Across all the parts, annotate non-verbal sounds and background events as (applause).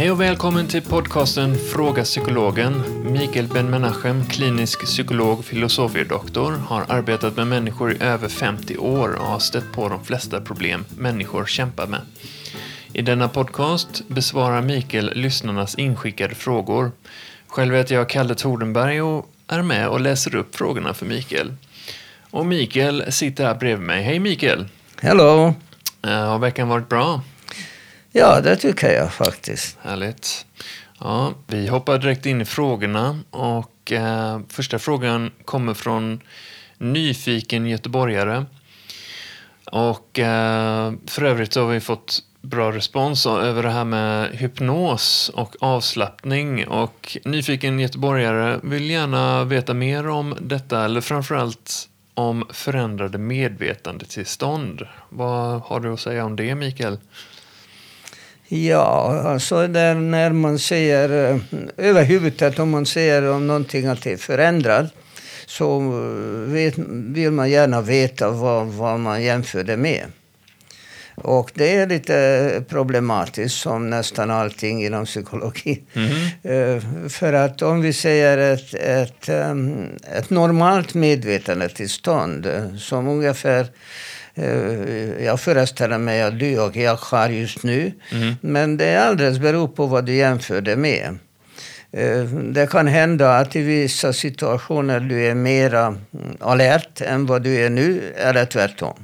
Hej och välkommen till podcasten Fråga Psykologen. Mikael Ben-Menachem, klinisk psykolog, filosofiedoktor, har arbetat med människor i över 50 år och har stött på de flesta problem människor kämpar med. I denna podcast besvarar Mikael lyssnarnas inskickade frågor. Själv heter jag Kalle Tordenberg och är med och läser upp frågorna för Mikael. Och Mikael sitter här bredvid mig. Hej Mikael! Hello! Eh, Har veckan varit bra? Ja, det tycker jag faktiskt. Härligt. Ja, vi hoppar direkt in i frågorna och eh, första frågan kommer från nyfiken göteborgare. Och eh, för övrigt så har vi fått bra respons över det här med hypnos och avslappning och nyfiken göteborgare vill gärna veta mer om detta eller framförallt om förändrade medvetandetillstånd. Vad har du att säga om det, Mikael? Ja, alltså där när man säger eh, överhuvudtaget om man säger om någonting att det är förändrat så eh, vet, vill man gärna veta vad, vad man jämför det med. Och det är lite problematiskt som nästan allting inom psykologi. Eh, För att om vi säger ett, ett, ett normalt medvetandetillstånd som ungefär jag föreställer mig att du och jag har just nu. Men det är alldeles beror på vad du jämför det med. Eh, Det kan hända att i vissa situationer du är mera mm, alert än vad du är nu, eller tvärtom.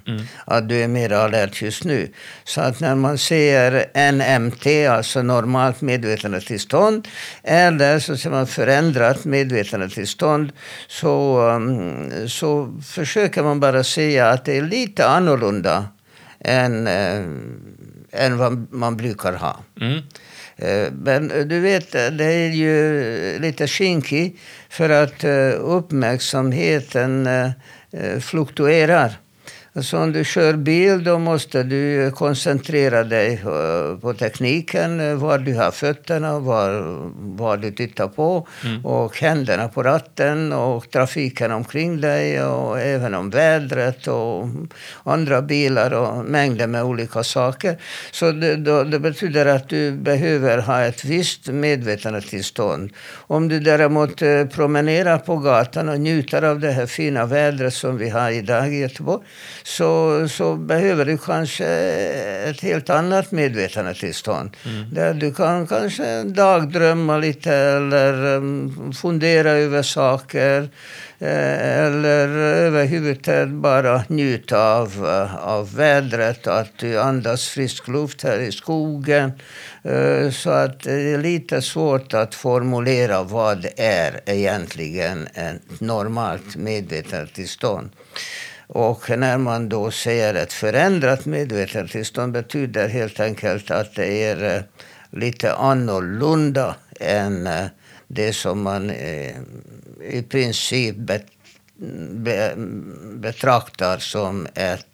Att du är mer alert just nu. Så att när man säger NMT, alltså normalt medvetandetillstånd, eller så säger man förändrat medvetandetillstånd, så, mm, så försöker man bara säga att det är lite annorlunda än, eh, än vad man brukar ha. Mm. Eh, men du vet, det är ju lite skinky för att eh, uppmärksamheten eh, fluktuerar. Alltså om du kör bil då måste du koncentrera dig eh, på tekniken, eh, var du har fötterna, var, var du tittar på och händerna på ratten och trafiken omkring dig och även om vädret och andra bilar och mängder med olika saker. Så det, då, det betyder att du behöver ha ett visst medvetandetillstånd. Om du däremot eh, promenerar på gatan och njuter av det här fina vädret som vi har idag i Göteborg så, så behöver du kanske ett helt annat medvetandetillstånd. Där du kan kanske dagdrömma lite eller um, fundera över saker. eh, Eller överhuvudtaget bara njuta av, eh, av vädret, att du andas frisk luft här i skogen. Eh, Så att det är lite svårt att formulera vad är egentligen ett normalt medvetandetillstånd. Och när man då säger ett förändrat medvetandetillstånd betyder helt enkelt att det är eh, lite annorlunda än eh, det som man eh, i princip bet, be, betraktar som ett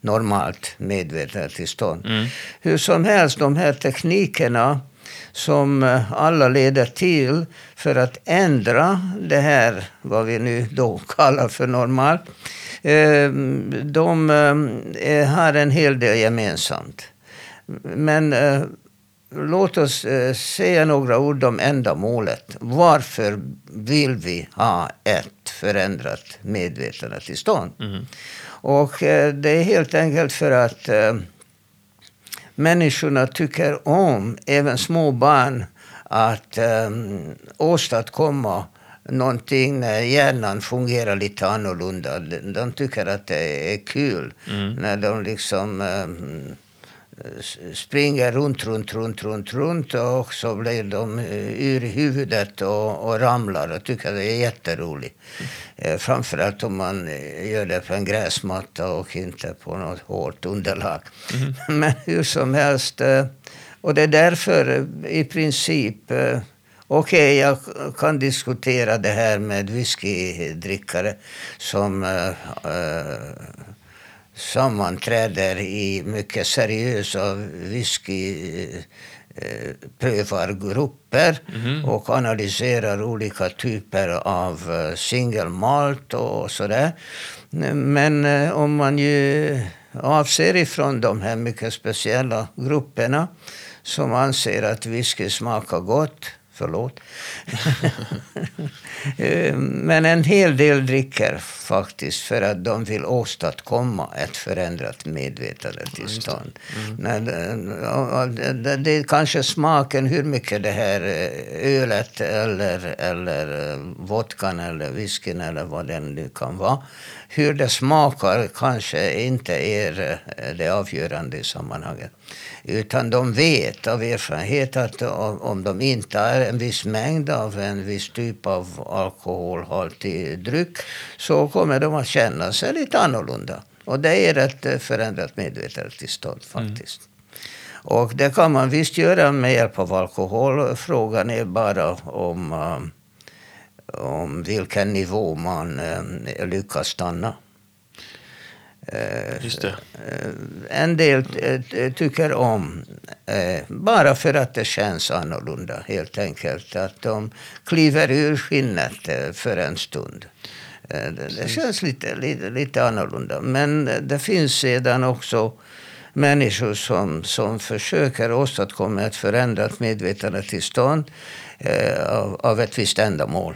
normalt medvetandetillstånd. Hur som helst, de här teknikerna som eh, alla leder till för att ändra det här, vad vi nu då (laughs) kallar för normalt. eh, De eh, har en hel del gemensamt. Men eh, låt oss säga några ord om ändamålet. Varför vill vi ha ett förändrat medvetandetillstånd? Och eh, det är helt enkelt för att människorna tycker om, även små barn, att um, åstadkomma någonting när hjärnan fungerar lite annorlunda. De, tycker att det är kul när de liksom um, springer runt, runt, runt, runt, runt och så blir de eh, ur huvudet och, och ramlar och tycker det är jätteroligt. Eh, Framförallt om man eh, gör det på en gräsmatta och inte på något hårt underlag. (laughs) Men hur som helst, och det är därför i princip Okej, jag kan diskutera det här med whiskydrickare som eh, sammanträder i mycket seriösa whiskyprövargrupper och analyserar olika typer av eh, single malt och sådär. Men eh, om man ju avser ifrån de här mycket speciella grupperna som anser att whisky smakar gott. Förlåt. (laughs) Eh, men en hel del dricker faktiskt för att de vill åstadkomma ett förändrat medvetandetillstånd. Mm. Det, det är kanske smaken, hur mycket det här eh, ölet eller, eller eh, vodkan eller whiskyn eller vad det nu kan vara. Hur det smakar kanske inte är det avgörande i sammanhanget. Utan de vet av erfarenhet att om de inte har en viss mängd av en viss typ av alkoholhaltig dryck så kommer de att känna sig lite annorlunda. Och det är ett förändrat medvetandetillstånd faktiskt. Mm. Och det kan man visst göra med hjälp av alkohol. Frågan är bara om, eh, om vilken nivå man eh, lyckas stanna. Eh. Eh, en del eh, tycker om, bara för att det känns annorlunda helt enkelt, att de kliver ur skinnet för en stund. Det känns lite, lite, lite annorlunda. Men det finns sedan också människor som, som försöker åstadkomma ett förändrat medvetandetillstånd av, av ett visst ändamål.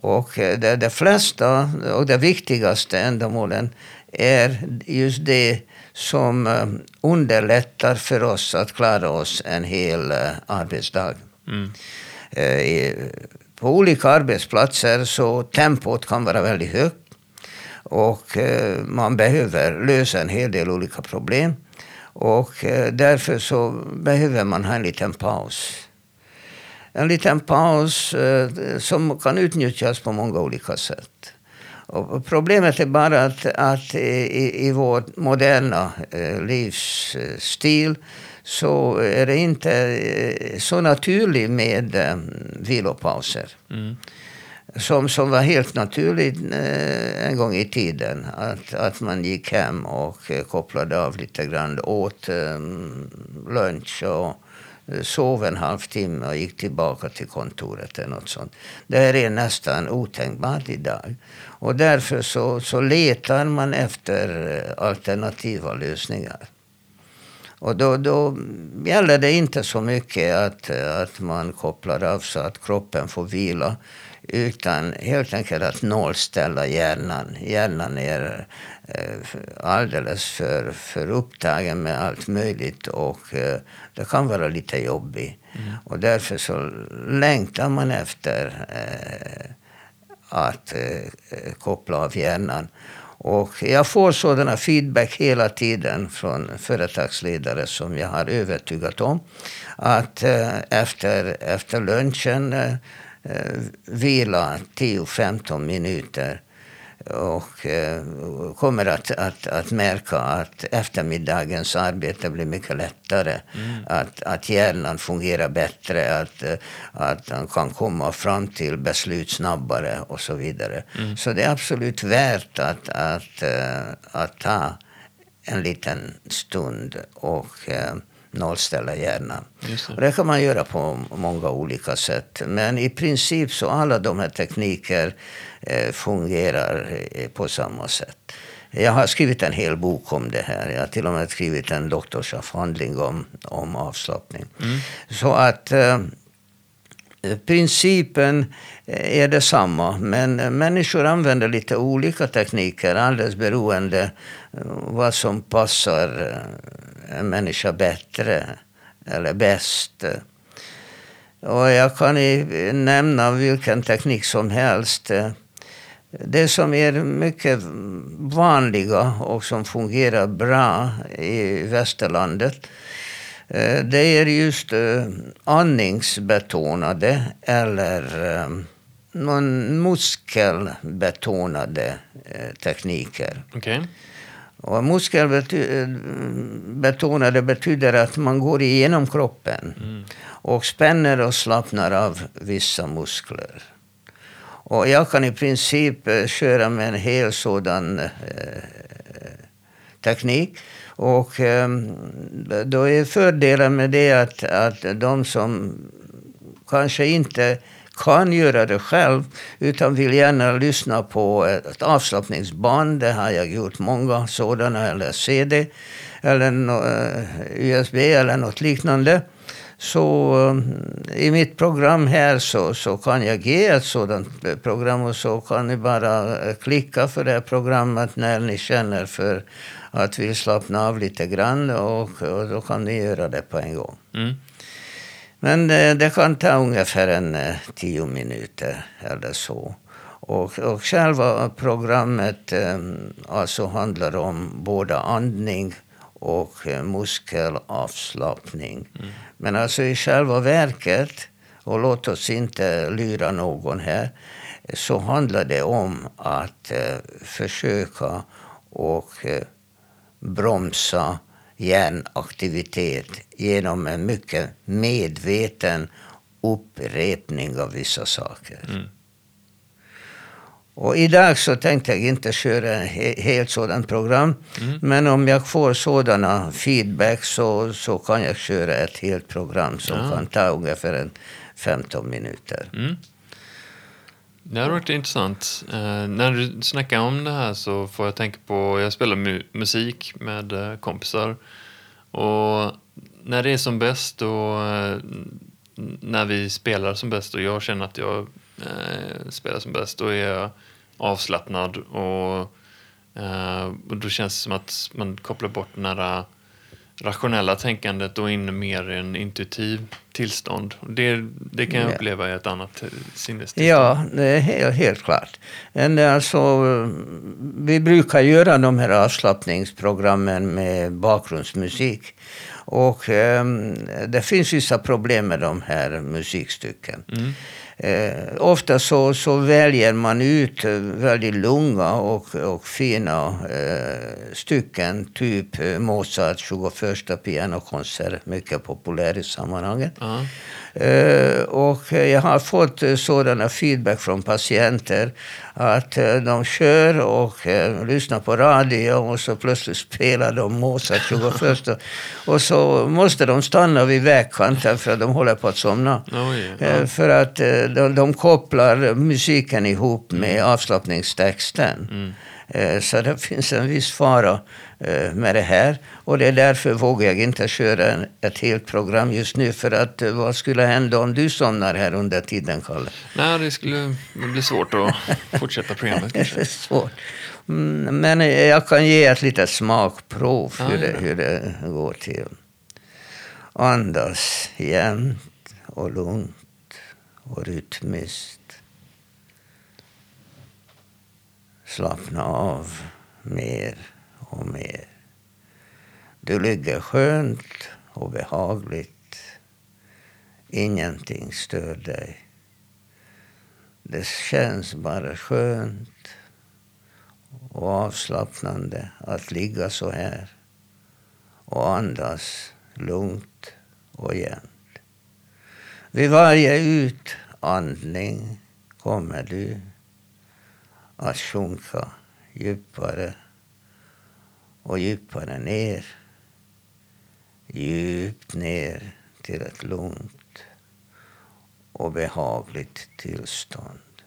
Och eh, de, de flesta och de viktigaste ändamålen är just det som eh, underlättar för oss att klara oss en hel eh, arbetsdag. Mm. På olika arbetsplatser så tempot kan vara väldigt högt. Och man behöver lösa en hel del olika problem. Och därför så behöver man ha en liten paus en liten paus eh, som kan utnyttjas på många olika sätt. Och problemet är bara att, att i, i vår moderna eh, livsstil så är det inte eh, så naturligt med vilopauser. Mm. Som, som var helt naturligt en gång i tiden. Att, att man gick hem och kopplade av lite grann, åt lunch och sov en halvtimme och gick tillbaka till kontoret eller något sånt. Det här är nästan otänkbart idag. Och därför så, så letar man efter eh, alternativa lösningar. Och då, då gäller det inte så mycket att, eh, att man kopplar av så att kroppen får vila. Utan helt enkelt att nollställa hjärnan. Hjärnan är alldeles för, för upptagen med allt möjligt och eh, det kan vara lite jobbigt. Mm. Och därför så längtar man efter eh, att koppla av hjärnan. Och jag får sådana feedback hela tiden från företagsledare som jag har övertygat om. Att efter, efter lunchen eh, vila 10-15 minuter. Och eh, kommer att, att, att märka att eftermiddagens arbete blir mycket lättare. Mm. Att, att hjärnan fungerar bättre, att, att han kan komma fram till beslut snabbare och så vidare. Mm. Så det är absolut värt att, att, att, att ta en liten stund och eh, nollställa hjärnan. Det. Och det kan man göra på många olika sätt. Men i princip så alla de här tekniker eh, fungerar eh, på samma sätt. Jag har skrivit en hel bok om det här. Jag har till och med skrivit en doktorsavhandling om, om avslappning. Mm. Så att eh, principen eh, är detsamma. Men eh, människor använder lite olika tekniker alldeles beroende eh, vad som passar en människa bättre eller bäst. Och jag kan nämna vilken teknik som helst. Det som är mycket vanliga och som fungerar bra i västerlandet det är just eh, andningsbetonade eller eh, någon muskelbetonade eh, tekniker. Okay. Och muskelbetonade betyder att man går igenom kroppen mm. och spänner och slappnar av vissa muskler. Och jag kan i princip eh, köra med en hel sådan eh, teknik. Och ehm, då är fördelen med det att, att de som kanske inte kan göra det själv utan vill gärna lyssna på ett avslappningsband. Det har jag gjort många sådana, eller CD, eller eh, USB eller något liknande. Så ehm, i mitt program här så, så kan jag ge ett sådant program och så kan ni bara eh, klicka för det här programmet när ni känner för att vi slappna av lite grann och, och då kan ni göra det på en gång. Mm. Men det, det, kan ta ungefär en eh, tio minuter eller så. Och, och själva programmet alltså handlar om både andning och muskelavslappning. Mm. Men alltså i själva verket, och låt oss inte lyra någon här, så handlar det om att eh, försöka och eh, bromsa hjärnaktivitet genom en mycket medveten upprepning av vissa saker. Mm. Och idag så tänkte jag inte köra ett helt sådant program. Mm. Men om jag får sådana feedback så, så kan jag köra ett helt program som ja. kan ta ungefär 15 minuter. Mm. Det har varit intressant. Eh, när du snackar om det här så får jag tänka på, jag spelar mu musik med eh, kompisar. Och när det är som bäst och eh, när vi spelar som bäst och jag känner att jag eh, spelar som bäst, då är jag avslappnad och, eh, och då känns det som att man kopplar bort den här rationella tänkandet och in mer i en intuitiv tillstånd. Det, det kan jag uppleva i ett annat sinnestillstånd. Ja, det är helt, helt klart. Men alltså, vi brukar göra de här avslappningsprogrammen med bakgrundsmusik. Och eh, det finns vissa problem med de här musikstycken. Mm. Eh, ofta så, så väljer man ut väldigt långa och, och fina eh, stycken. Typ eh, Mozart 21 pianokonsert, mycket populär i sammanhanget. Uh -huh. eh, och jag har fått sådana feedback från patienter att eh, de kör och eh, lyssnar på radio och så plötsligt spelar de Mozart 21 (laughs) och så måste de stanna vid vägkanten för att de håller på att somna. Oh, yeah. För att de, de kopplar musiken ihop med mm. avslappningstexten. Mm. Så det finns en viss fara med det här. Och det är därför vågar jag inte köra ett helt program just nu. För att vad skulle hända om du somnar här under tiden, Kalle? Nej, det skulle bli svårt att (laughs) fortsätta programmet kanske. svårt. Mm, men jag kan ge ett litet smakprov hur, ah, det, hur det går till. Andas jämnt och lugnt och rytmiskt. Slappna av mer och mer. Du ligger skönt och behagligt. Ingenting stör dig. Det känns bara skönt och avslappnande att ligga så här och andas lugnt och jämnt. Vid varje utandning kommer du att sjunka djupare och djupare ner. Djupt ner till ett lugnt och behagligt tillstånd.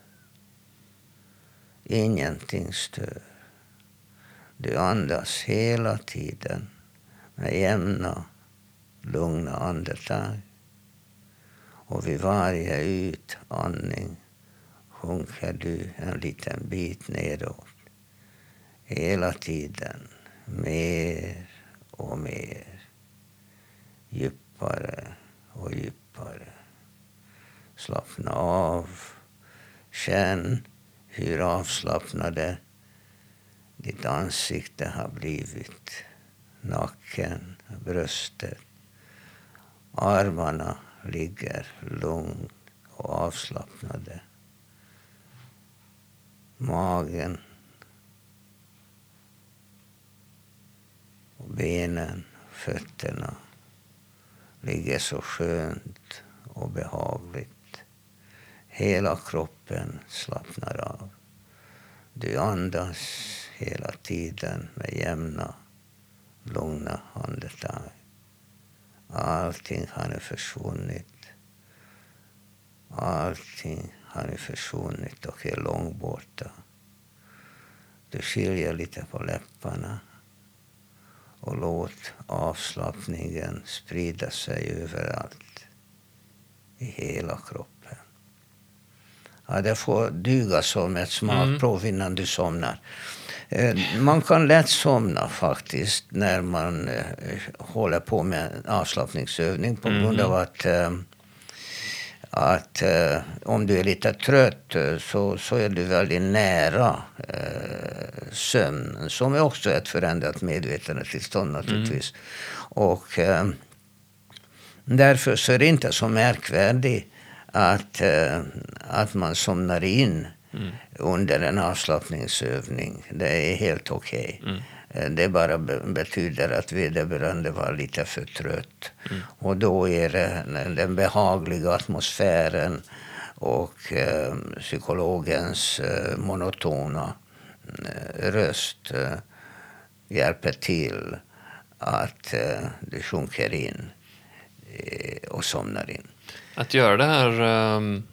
Ingenting stör. Du andas hela tiden med jämna, lugna andetag och vid varje utandning sjunker du en liten bit nedåt. Hela tiden mer och mer. Djupare och djupare. Slappna av. Känn hur avslappnade ditt ansikte har blivit. Nacken, bröstet, armarna ligger lugnt och avslappnade. Magen och benen, fötterna ligger så skönt och behagligt. Hela kroppen slappnar av. Du andas hela tiden med jämna, lugna andetag. Allting har nu försvunnit. Allting har nu försvunnit och är långt borta. Du skiljer lite på läpparna och låt avslappningen sprida sig överallt i hela kroppen. Ja, det får duga som ett smakprov mm. innan du somnar. Eh, man kan lätt somna faktiskt när man eh, håller på med avslappningsövning på grund av mm. att eh, att eh, om du är lite trött så, så är du väldigt nära eh, sömn, som är också ett förändrat medvetandetillstånd naturligtvis. Mm. Och eh, därför så är det inte så märkvärdigt att, eh, att man somnar in mm. under en avslappningsövning. Det är helt okej. Okay. Mm. Eh, det bara betyder att vederbörande var lite för trött. Mm. Och då är det den behagliga atmosfären och eh, psykologens eh, monotona eh, röst eh, hjälper till att eh, du sjunker in och somnar in. Att göra det här um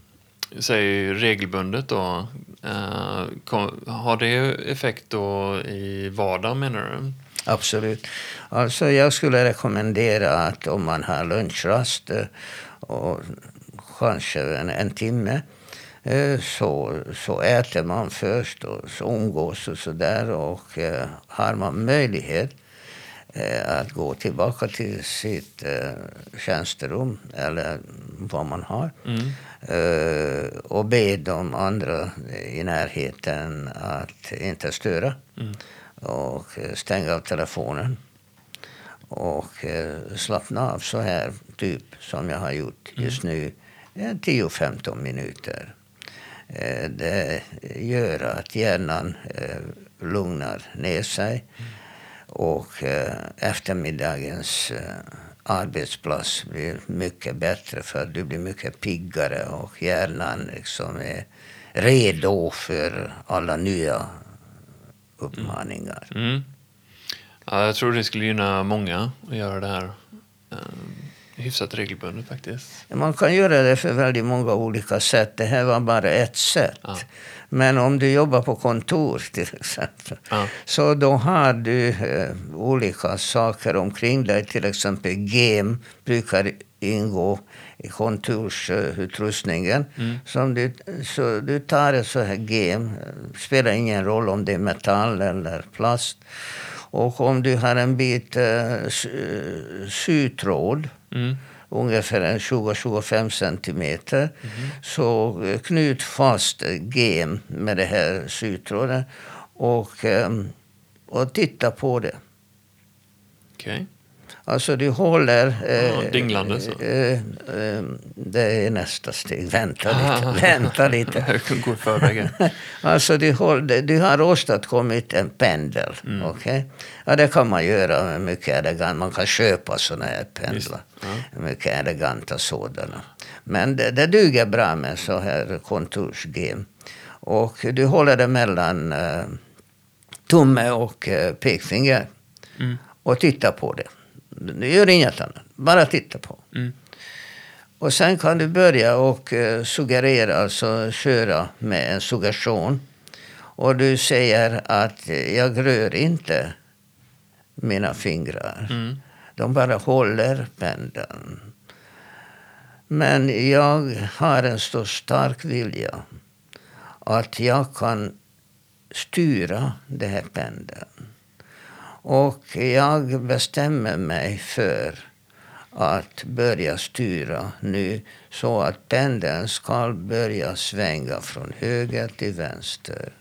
säg regelbundet då, eh, kom, har det effekt då i vardagen menar du? Absolut. Alltså jag skulle rekommendera att om man har lunchrast eh, och kanske en, en timme eh, så, så äter man först och så umgås och sådär. Och eh, har man möjlighet att gå tillbaka till sitt tjänsterum eller vad man har. Mm. Uh, och be de andra i närheten att inte störa. Mm. Och stänga av telefonen. Och uh, slappna av så här, typ som jag har gjort mm. just nu. 10-15 minuter. Det gör att hjärnan lugnar ner sig. Mm. Och eftermiddagens arbetsplats blir mycket bättre för du blir mycket piggare och hjärnan liksom är redo för alla nya uppmaningar. Mm. Mm. Ja, jag tror det skulle gynna många att göra det här eh, hyfsat regelbundet faktiskt. Man kan göra det för väldigt många olika sätt. Det här var bara ett sätt. Ja. Men om du jobbar på kontor till exempel, ja. så då har du eh, olika saker omkring dig. Till exempel gem brukar ingå i kontorsutrustningen. Mm. Som du, så du tar ett så här gem, spelar ingen roll om det är metall eller plast. Och om du har en bit eh, sytråd mm ungefär 20-25 centimeter. Mm. Så eh, knut fast gem med det här sytråden och, ehm, och titta på det. Okay. Alltså du håller... Ja, eh, dinglande så. Eh, eh, det är nästa steg. Vänta (laughs) lite. Vänta lite. Jag (laughs) alltså du, håller, du har åstadkommit en pendel. Mm. Okay? Ja, det kan man göra med mycket elegant. Man kan köpa sådana här pendlar. Ja. Mycket eleganta sådana. Men det, det duger bra med så här kontorsgem. Och du håller det mellan uh, tumme och uh, pekfinger. Mm. Och tittar på det. Du gör inget annat. Bara titta på. Mm. Och sen kan du börja och uh, suggerera, alltså köra med en suggestion. Och du säger att jag rör inte mina fingrar. Mm. De bara håller pendeln. Men jag har en så stark vilja att jag kan styra den här pendeln. Och jag bestämmer mig för att börja styra nu så att pendeln ska börja svänga från höger till vänster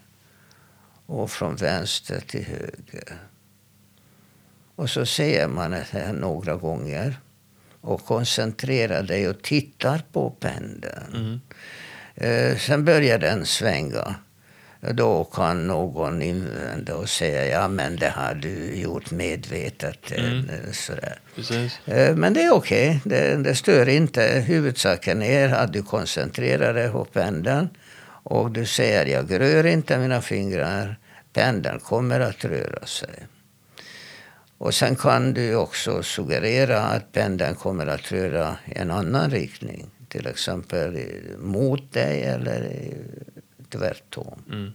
och från vänster till höger. Och så säger man det här några gånger och koncentrerar dig och tittar på pendeln. Mm. Eh, sen börjar den svänga. Då kan någon invända och säga ja men det har du gjort medvetet. Eh, mm. Sådär. Eh, men det är okej, okay. det, det stör inte. Huvudsaken är att du koncentrerar dig på pendeln och du säger jag rör inte mina fingrar. Pendeln kommer att röra sig. Och sen kan du också suggerera att pendeln kommer att röra en annan riktning. till exempel mot dig eller tvärtom. Mm.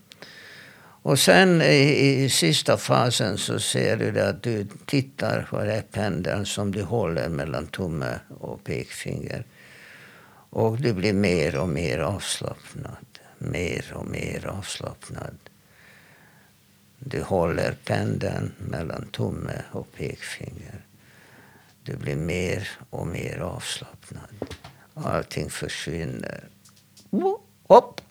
Och sen i, i sista fasen så ser du att du tittar på den pendeln som du håller mellan tumme och pekfinger. Och du blir mer och mer avslappnad. Mer och mer avslappnad. Du håller pendeln mellan tumme och pekfinger. Du blir mer och mer avslappnad. Allting försvinner. Hopp!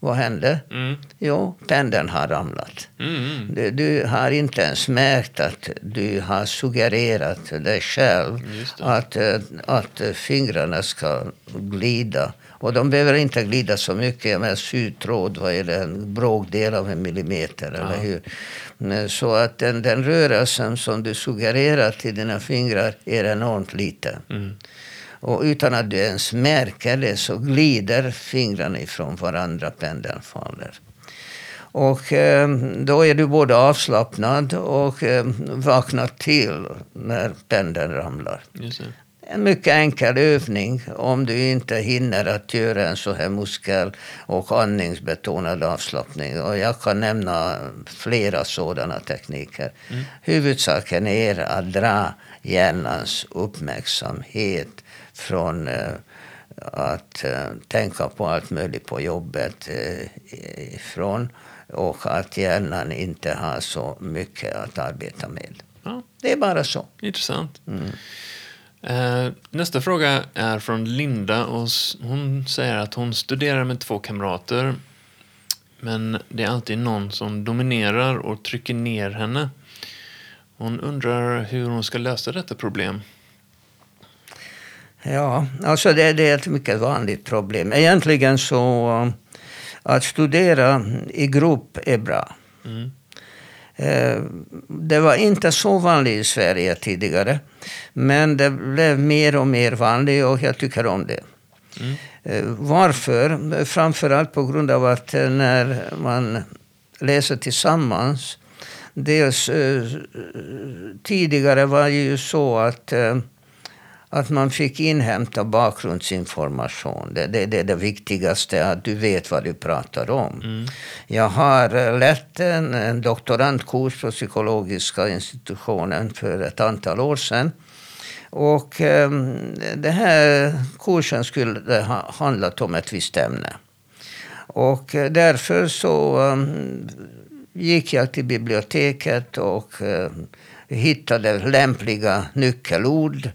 Vad hände? Mm. Jo, pendeln har ramlat. Mm. Du, du, har inte ens märkt att du har suggererat dig själv att, eh, att fingrarna ska glida. Och de behöver inte glida så mycket. Med sytråd vad är det, en bråkdel av en millimeter. Eller hur? Men Så att den, den rörelsen som du suggererar till dina fingrar är enormt liten. Mm. Och utan att du ens märker det så glider fingrarna ifrån varandra, pendeln faller. Och eh, då är du både avslappnad och eh, vaknar till när pendeln ramlar. En mycket enkel övning om du inte hinner att göra en så här muskel och andningsbetonad avslappning. Och jag kan nämna flera sådana tekniker. Huvudsaken är att dra hjärnans uppmärksamhet från eh, att eh, tänka på allt möjligt på jobbet eh, ifrån och att hjärnan inte har så mycket att arbeta med. Ja, Det är bara så. intressant. Eh, nästa fråga är från Linda. och Hon säger att hon studerar med två kamrater. Men det är alltid någon som dominerar och trycker ner henne. Hon undrar hur hon ska lösa detta problem. Ja, alltså det, det är ett mycket vanligt problem. Egentligen så att studera i grupp är bra. Mm. Eh, Det var inte så vanligt i Sverige tidigare. Men det blev mer och mer vanligt och jag tycker om det. Mm. Eh, Varför? Framförallt på grund av att eh, när man läser tillsammans. Dels tidigare var det ju så att att man fick inhämta bakgrundsinformation. Det, det, det är det viktigaste, att du vet vad du pratar om. Mm. Jag har eh, lett en, en doktorandkurs på psykologiska institutionen för ett antal år sedan. Och eh, den här kursen skulle ha handlat om ett visst ämne. Och eh, därför så eh, gick jag till biblioteket och eh, hittade lämpliga nyckelord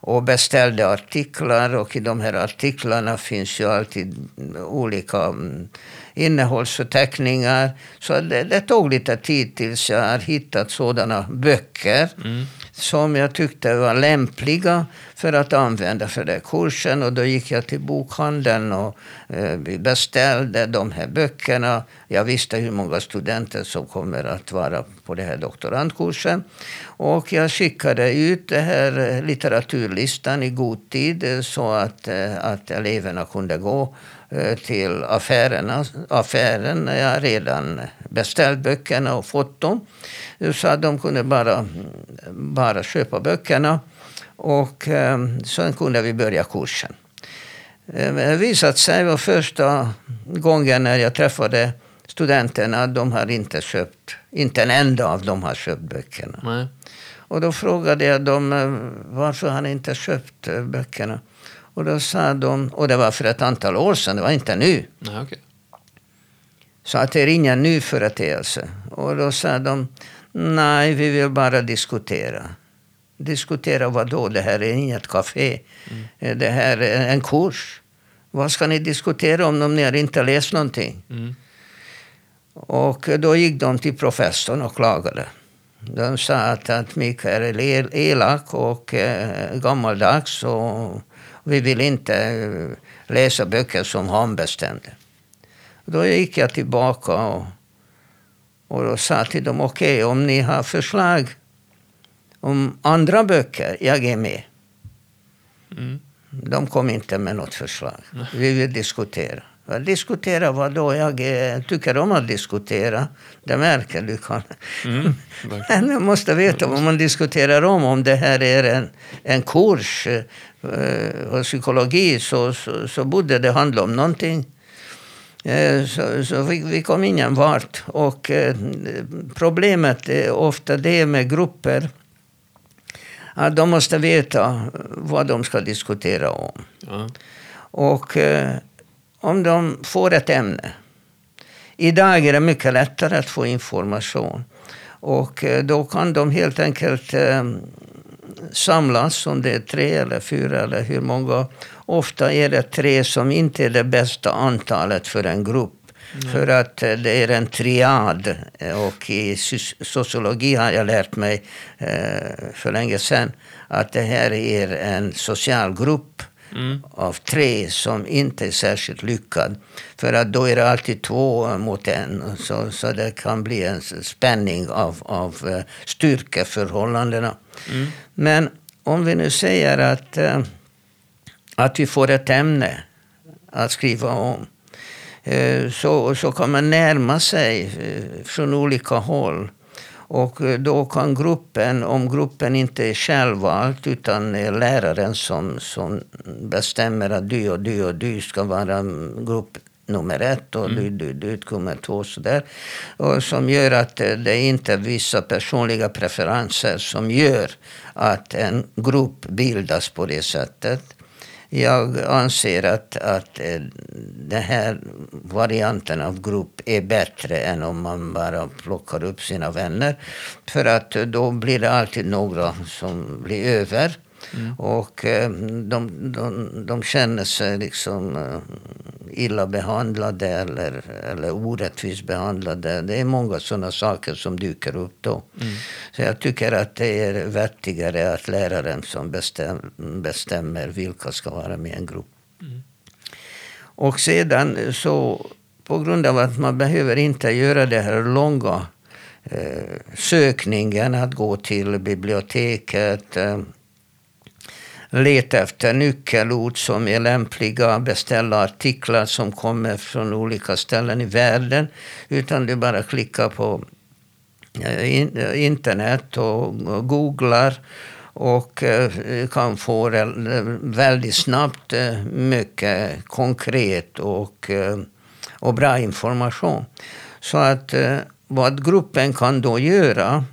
och beställde artiklar. Och i de här artiklarna finns ju alltid olika mm, innehållsförteckningar. Så det, det tog lite tid tills jag har hittat sådana böcker Mm som jag tyckte var lämpliga för att använda för den kursen. Och då gick jag till bokhandeln och eh, vi beställde de här böckerna. Jag visste hur många studenter som kommer att vara på den här doktorandkursen. Och jag skickade ut den här eh, litteraturlistan i god tid eh, så att, att eleverna kunde gå till affärerna, affären när jag redan beställt böckerna och fått dem. Så att de kunde bara, bara köpa böckerna. Och eh, sen kunde vi börja kursen. Eh, Det visade sig var första gången när jag träffade studenterna att de har inte köpt, inte en enda av dem har köpt böckerna. Nej. Och då frågade jag dem eh, varför han inte köpt eh, böckerna. Och då sa de, och det var för ett antal år sedan, det var inte nu. Nej, okej. Så att det är ingen ny företeelse. Och då sa de, nej vi vill bara diskutera. Diskutera vad då? Det här är inget café. Det här är en kurs. Vad ska ni diskutera om om ni har inte läst någonting? Mm. Och då gick de till professorn och klagade. De sa att, att Mikael är el- elak och eh, gammaldags och vi vill inte eh, läsa böcker som han bestämde. Då gick jag tillbaka och, och då sa till dem, okej om ni har förslag om andra böcker, jag är med. Mm. De kom inte med något förslag. Vi vill diskutera. Diskutera vad då? Jag eh, tycker om att diskutera. Det märker du. Kan. Mm, (laughs) Men man måste veta vad man diskuterar om. Om det här är en, en kurs eh, psykologi så, så, så borde det handla om någonting. Eh, så, så vi, vi, kom ingen vart. Och eh, problemet är ofta det med grupper. Att de måste veta vad de ska diskutera om. Ja. Och om de får ett ämne. Idag är det mycket lättare att få information. Och då kan de helt enkelt samlas, om det är tre eller fyra eller hur många. Ofta är det tre som inte är det bästa antalet för en grupp. Mm. För att eh, det är en triad. Och i sociologi har jag lärt mig för länge sedan att det här är en social grupp mm. av tre som inte är särskilt lyckad. För att då är det alltid två mot en. Så, så det kan bli en spänning av, av eh, styrkeförhållandena. Mm. Men om vi nu säger att, eh, att vi får ett ämne att skriva om. Eh, så, så kan man närma sig eh, från olika håll. Och då kan gruppen, om gruppen inte är självvald utan är läraren som, som bestämmer att du och du och du ska vara grupp nummer ett och mm. du, du, du nummer två. Sådär. Och som gör att eh, det är inte vissa personliga preferenser som gör att en grupp bildas på det sättet. Jag anser att, att eh, den här varianten av grupp är bättre än om man bara plockar upp sina vänner. För att då blir det alltid några som blir över. Mm. Och eh, de, de, de känner sig liksom eh, illa behandlade eller, eller orättvist behandlade. Det är många sådana saker som dyker upp då. Mm. Så jag tycker att det är vettigare att läraren som bestäm, bestämmer vilka ska vara med i en grupp. Mm. Och sedan så på grund av att man behöver inte göra det här långa eh, sökningen, att gå till biblioteket, leta efter nyckelord som är lämpliga, beställa artiklar som kommer från olika ställen i världen. Utan du bara klickar på eh, eh, internet och googlar och eh, kan få väldigt snabbt mycket konkret och, och bra information. Så att vad gruppen kan då göra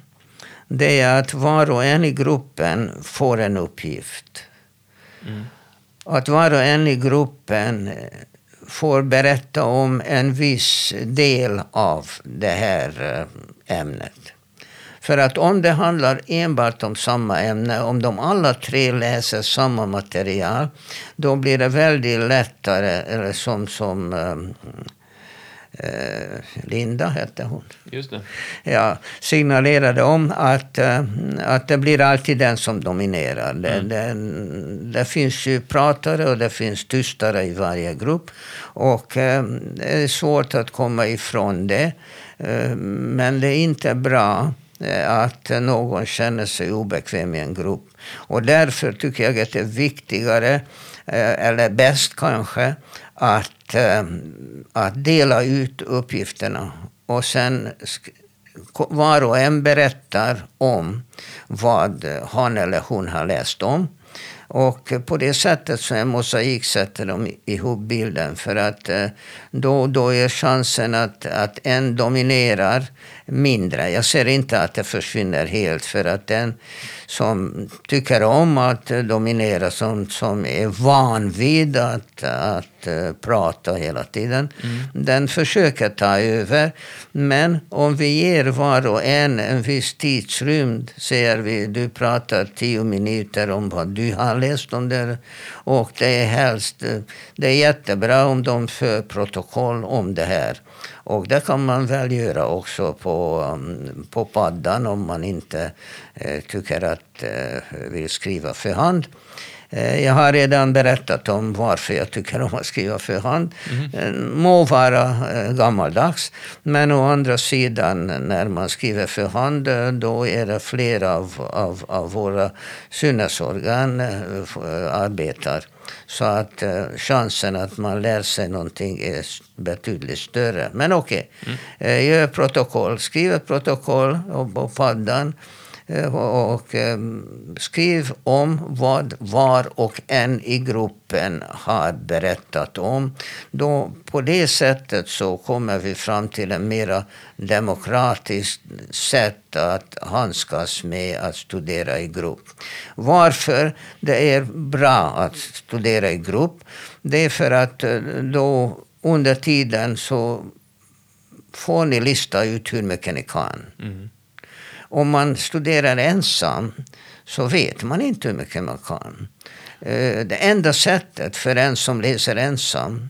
det är att var och en i gruppen får en uppgift. Mm. Att var och en i gruppen eh, får berätta om en viss del av det här eh, ämnet. För att om det handlar enbart om samma ämne, om de alla tre läser samma material, då blir det väldigt lättare, eller som, som eh, Linda hette hon. Just det. Ja, signalerade om att, eh, att det blir alltid den som dominerar. Det, mm. det, det, finns ju pratare och det finns tystare i varje grupp. Och eh, det är svårt att komma ifrån det. Eh, men det är inte bra eh, att någon känner sig obekväm i en grupp. Och därför tycker jag att det är viktigare, eh, eller bäst kanske, att, ehm, att dela ut uppgifterna och sen var och en berättar om vad han eller hon har läst om. Och på det sättet så en mosaik sätter de ihop bilden. För att eh, då då, då är chansen att, att en dominerar mindre. Jag ser inte att det försvinner helt. För att den som tycker om att dominera, som, som är van vid att, att uh, prata hela tiden, mm. den försöker ta över. Men om vi ger var och en en viss tidsrymd, säger vi, du pratar tio minuter om vad du har läst om det. Och det är helst, det är jättebra om de för protokoll om det här. Och det kan man väl göra också på, um, på paddan om man inte eh, tycker att eh, vill skriva för hand. Eh, jag har redan berättat om varför jag tycker om att skriva för hand. Mm. Må vara gammaldags, men å andra sidan när man skriver för hand då är det flera av, av, av våra sinnesorgan arbetar Så att uh, chansen att man lär sig någonting är betydligt större. Men okej, okay. mm. uh, gör protokoll. Skriv ett protokoll på paddan. Eh, och eh, skriv om vad var och en i gruppen har berättat om. Då, på det sättet så kommer vi fram till ett mer demokratiskt sätt att handskas med att studera i grupp. Varför det är bra att studera i grupp? Det är för att eh, då under tiden så får ni lista ut hur mycket ni kan. Mm om man studerar ensam så vet man inte hur mycket man kan. Eh, det enda sättet för en som läser ensam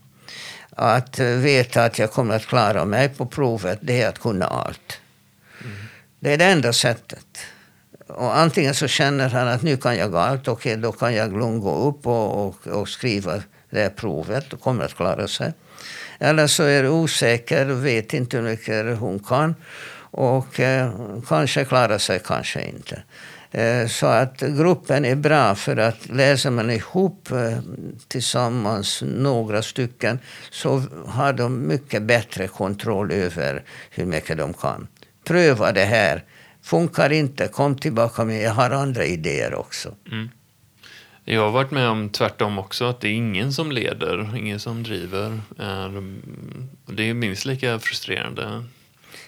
att veta att jag kommer att klara mig på provet, det är att kunna allt. Mm. Det är det enda sättet. Och antingen så känner han att nu kan jag allt, okej okay, då kan jag lugnt gå upp och, och, och skriva det här provet och kommer att klara sig. Eller så är osäker, vet inte hur mycket hon kan och eh, kanske klarar sig, kanske inte. Eh, så att gruppen är bra för att läser man ihop eh, tillsammans några stycken så har de mycket bättre kontroll över hur mycket de kan. Pröva det här. Funkar inte, kom tillbaka med jag har andra idéer också. Mm. Jag har varit med om tvärtom också, att det är ingen som leder, ingen som driver. Det är minst lika frustrerande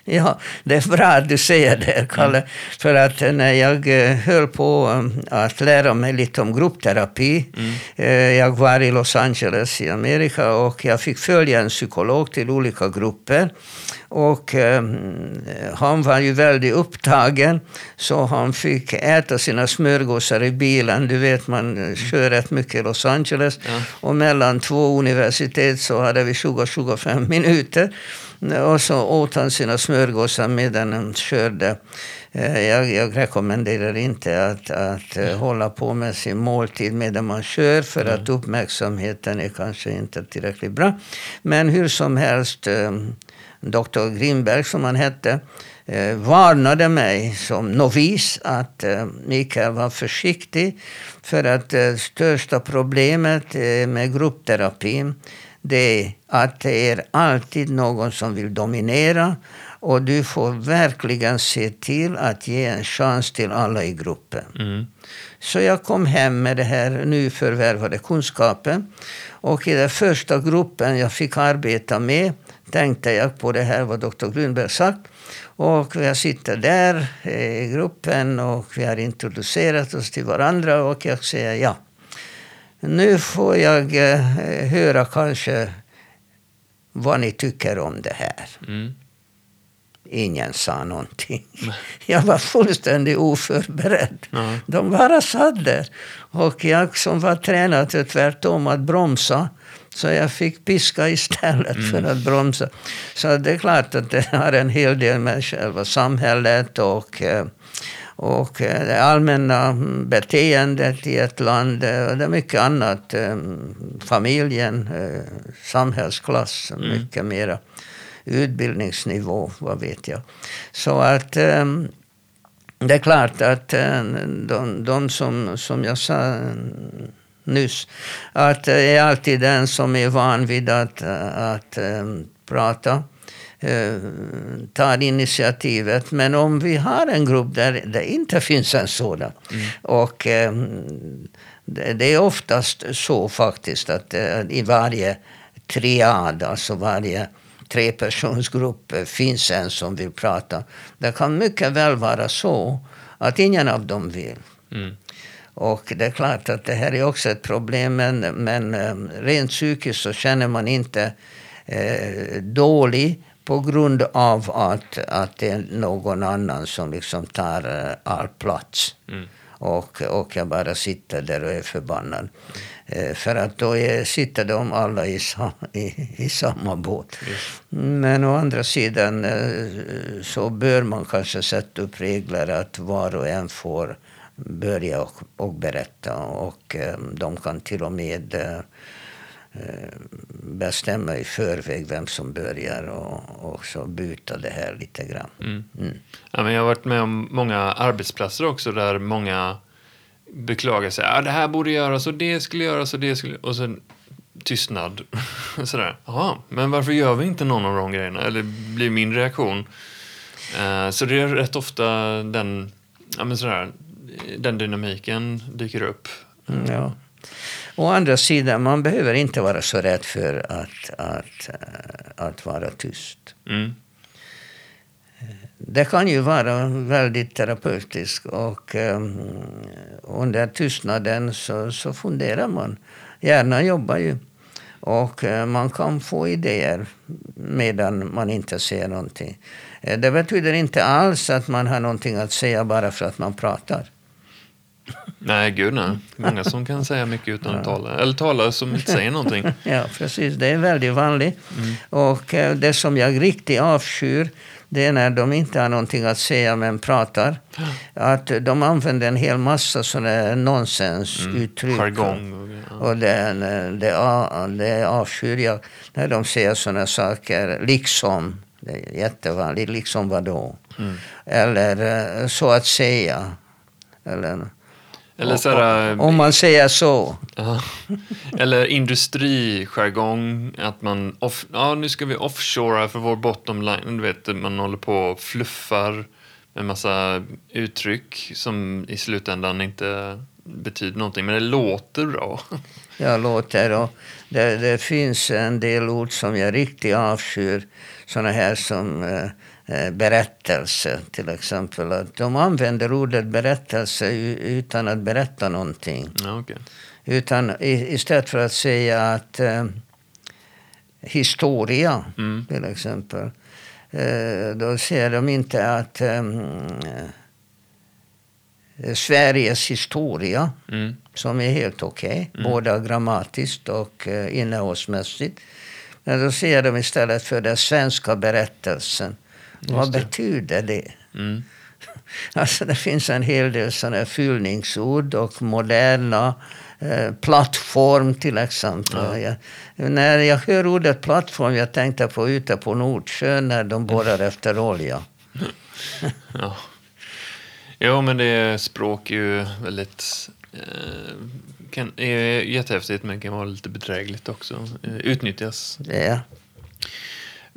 Ja, det är bra att du säger det, Kalle. Mm. För att när jag eh, höll på eh, att lära mig lite om gruppterapi. Mm. Eh, jag var i Los Angeles i Amerika och jag fick följa en psykolog till olika grupper. Och eh, han var ju väldigt upptagen, så han fick äta sina smörgåsar i bilen. Du vet, man kör rätt mycket i Los Angeles. Ja. Och mellan två universitet så hade vi 20-25 minuter. Och så åt han sina smörgåsar medan han körde. Eh, jag, jag rekommenderar inte att, att mm. hålla på med sin måltid medan man kör för mm. att uppmärksamheten är kanske inte tillräckligt bra. Men hur som helst, eh, Dr. Grimberg som han hette, varnade mig som novis att Mikael var försiktig för att det största problemet med gruppterapin det är att det är alltid någon som vill dominera och du får verkligen se till att ge en chans till alla i gruppen. Mm. Så jag kom hem med det här nyförvärvade kunskapen. Och i den första gruppen jag fick arbeta med tänkte jag på det här vad Dr. Grunberg sagt. Och jag sitter där i gruppen och vi har introducerat oss till varandra och jag säger ja. Nu får jag eh, höra kanske vad ni tycker om det här. Mm. Ingen sa någonting. (laughs) Jag var fullständigt oförberedd. Mm. De bara satt där. Och jag som var tränad till tvärtom att bromsa. Så jag fick piska istället mm. för att bromsa. Så det är klart att det har en hel del med själva samhället och eh, och eh, det allmänna beteendet i ett land och det är mycket annat. Eh, familjen, eh, samhällsklass, mm. mycket mera. Utbildningsnivå, vad vet jag. Så att det är klart att de, de som, som jag sa nyss, att det är alltid den som är van vid att, att prata eh, tar initiativet. Men om vi har en grupp där det inte finns en sådan. Mm. Och eh, det, är oftast så faktiskt att eh, i varje triad, alltså varje trepersonsgrupp finns en som vill prata. Det kan mycket väl vara så att ingen av dem vill. Mm. Och det är klart att det här är också ett problem, men, men rent psykiskt så känner man inte eh, dålig på grund av att, att det är någon annan som liksom tar uh, all plats. Mm. Och, och jag bara sitter där och är förbannad. Mm. För att då är, sitter de alla i, sam, i, i samma båt. Mm. Men å andra sidan uh, så bör man kanske sätta upp regler att var och en får börja och, och berätta. Och de kan till och med Eh, bestämma i förväg vem som börjar och, och så byta det här lite grann. Mm. Mm. Ja, men jag har varit med om många arbetsplatser också där många beklagar sig. Ah, det här borde göras och det skulle göras och det skulle... Och sen tystnad. (laughs) Sådär. Jaha, men varför gör vi inte någon av de grejerna? Eller blir min reaktion. Eh, så det är rätt ofta den, ja, men sådär, den dynamiken dyker upp. Mm, ja. Å andra sidan, man behöver inte vara så rädd för att, att, eh, att vara tyst. Mm. Det kan ju vara väldigt terapeutiskt och um, under tystnaden så, så funderar man. Hjärnan jobbar ju. Och uh, man kan få idéer medan man inte säger någonting. Det betyder inte alls att man har någonting att säga bara för att man pratar. Nej, gud nej. Många som kan säga mycket utan att tala. Eller tala som inte säger någonting. (laughs) ja, precis. Det är väldigt vanligt. Mm. Och uh, det som jag riktigt avskyr det är när de inte har någonting att säga men pratar. (gasps) Att de använder en hel massa sådana nonsensuttryck. Mm, jargong. Ja. Och det, det, det avskyr jag när de säger sådana saker. Liksom. Det är jättevanligt. Liksom vadå? Mm. Eller eh, så att säga. Eller eller så här, om man säger så. Eller industrijargong, att man off, ja, nu ska vi offshora för vår bottom line. Du vet, man håller på och fluffar med massa uttryck som i slutändan inte betyder någonting, men det låter bra. Ja, låter och det, det finns en del ord som jag riktigt avskyr. Såna här som Eh, berättelse till exempel. Att de använder ordet berättelse utan att berätta någonting. Ja, okay. Utan istället för att säga att eh, historia mm. till exempel. Eh, då säger de inte att eh, Sveriges historia, mm. som är helt okej, okay, mm. både grammatiskt och eh, innehållsmässigt. Men då säger de istället för den svenska berättelsen. Vad betyder det? Mm. (laughs) Alltså det finns en hel del sådana fyllningsord och moderna eh, plattform till exempel. Ja. Jag, när jag hör ordet plattform, jag tänkte på ute på Nordsjön när de borrar (laughs) efter olja. ja. Jo, men det språk är ju väldigt... Eh, kan, är jättehäftigt, men kan vara lite bedrägligt också. Eh, utnyttjas. Ja.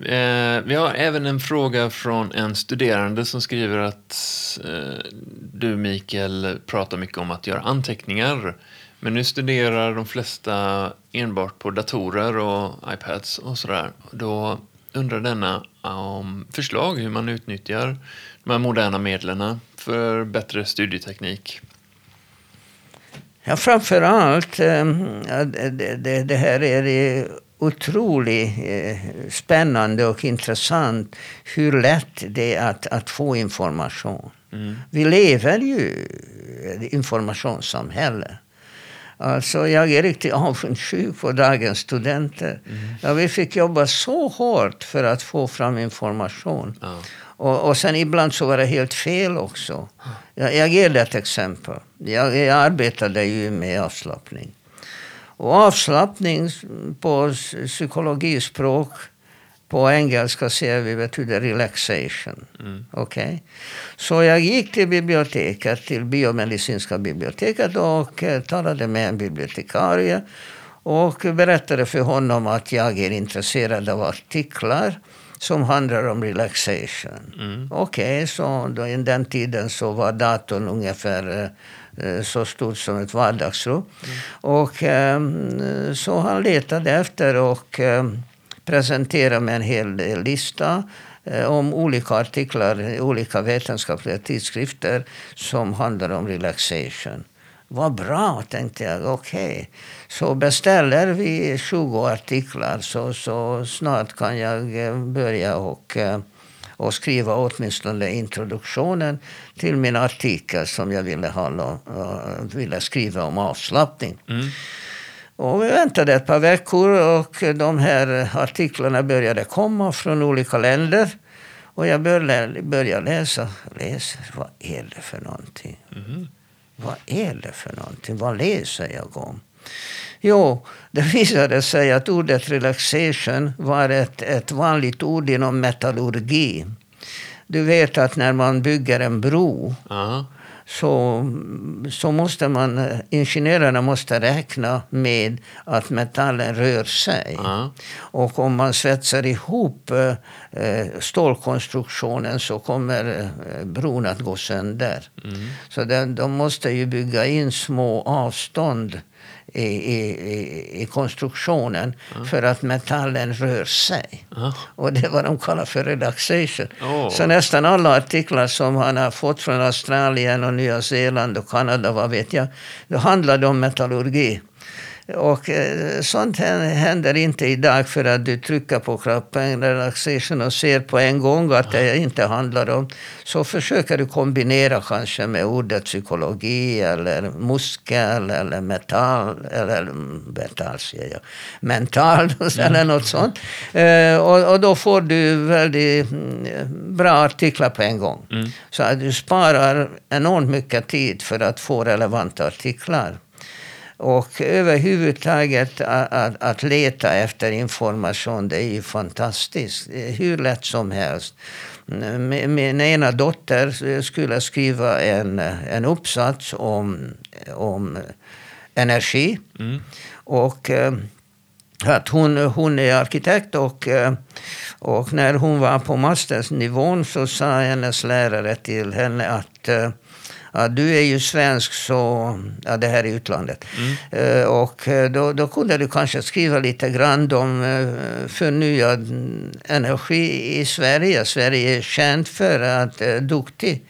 Eh, vi har även en fråga från en studerande som skriver att eh, du, Mikael, pratar mycket om att göra anteckningar. Men nu studerar de flesta enbart på datorer och iPads och sådär. Då undrar denna om förslag hur man utnyttjar de här moderna medlen för bättre studieteknik. Ja, framför allt, eh, det, det, det här är otroligt eh, spännande och intressant hur lätt det är att, att få information. Mm. Vi lever ju i ett informationssamhälle. Alltså, jag är riktigt avundsjuk på dagens studenter. Mm. Ja, vi fick jobba så hårt för att få fram information. Ja. Och, och sen ibland så var det helt fel också. Jag, jag ger dig ett exempel. Jag, jag arbetade ju med avslappning. Och avslappning på psykologispråk på engelska säger vi betyder relaxation. Mm. Okay? Så jag gick till biblioteket, till biomedicinska biblioteket och eh, talade med en bibliotekarie och berättade för honom att jag är intresserad av artiklar som handlar om relaxation. Mm. Okej, okay, så då, i den tiden så var datorn ungefär eh, Eh, så stort som ett vardagsrum. Mm. Och ehm, så han letade efter och ehm, presenterade med en hel lista eh, om olika artiklar i olika vetenskapliga tidskrifter som handlar om relaxation. Vad bra, tänkte jag. Okej. Okay. Så beställer vi 20 artiklar så, så snart kan jag eh, börja och eh, och skriva åtminstone introduktionen till min artikel som jag ville, ha, ville skriva om avslappning. Mm. Och vi väntade ett par veckor och de här artiklarna började komma från olika länder. Och jag började, började läsa. Läser, vad är det för någonting? Mm. Vad är det för någonting? Vad läser jag om? Jo, det visade sig att ordet relaxation var ett, ett vanligt ord inom metallurgi. Du vet att när man bygger en bro -huh. så, så måste man, ingenjörerna måste räkna med att metallen rör sig. Ja. Och om man svetsar ihop eh, stålkonstruktionen så kommer eh, bron att gå sönder. Mm. Så den, de måste ju bygga in små avstånd i, i, i konstruktionen för att metallen rör sig. Ja. Och det är vad de kallar för relaxation. Åh. Så nästan alla artiklar som han har fått från Australien och Nya Zeeland och Kanada, vad vet jag, då handlar det om metallurgi. Och eh, sånt händer inte idag för att du trycker på knappen, relaxation och ser på en gång att det inte handlar om. Så försöker du kombinera kanske med ordet psykologi eller muskel eller metall, eller mm, metall säger jag, mental (laughs) eller något sånt. Eh, och, och då får du väldigt mm, bra artiklar på en gång. Så att du sparar enormt mycket tid för att få relevanta artiklar. Och överhuvudtaget att, att, att leta efter information, det är ju fantastiskt. Hur lätt som helst. Min min ena dotter skulle skriva en, en uppsats om, om energi. Mm. Och eh, att hon, hon är arkitekt och, eh, och när hon var på mastersnivån så sa hennes lärare till henne att eh, Ja, du är ju svensk, så ja, det här är utlandet. Eh, och eh, då, då kunde du kanske skriva lite grann om eh, förnyad energi i Sverige. Sverige är känt för att eh, duktig.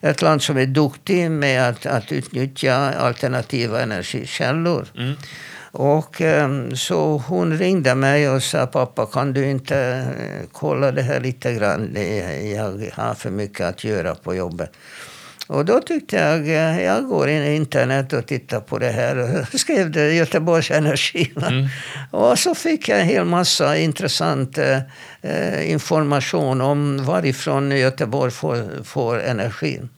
Ett land som är duktig med att, att utnyttja alternativa energikällor. Mm. Och så hon ringde mig och sa pappa kan du inte kolla det här lite grann? Jag har för mycket att göra på jobbet. Och då tyckte jag, eh, jag går in i internet och tittar på det här och (laughs) skrev det Göteborgs Energi. va. Och så fick jag en hel massa intressant eh, eh, information om varifrån Göteborg får, får energin.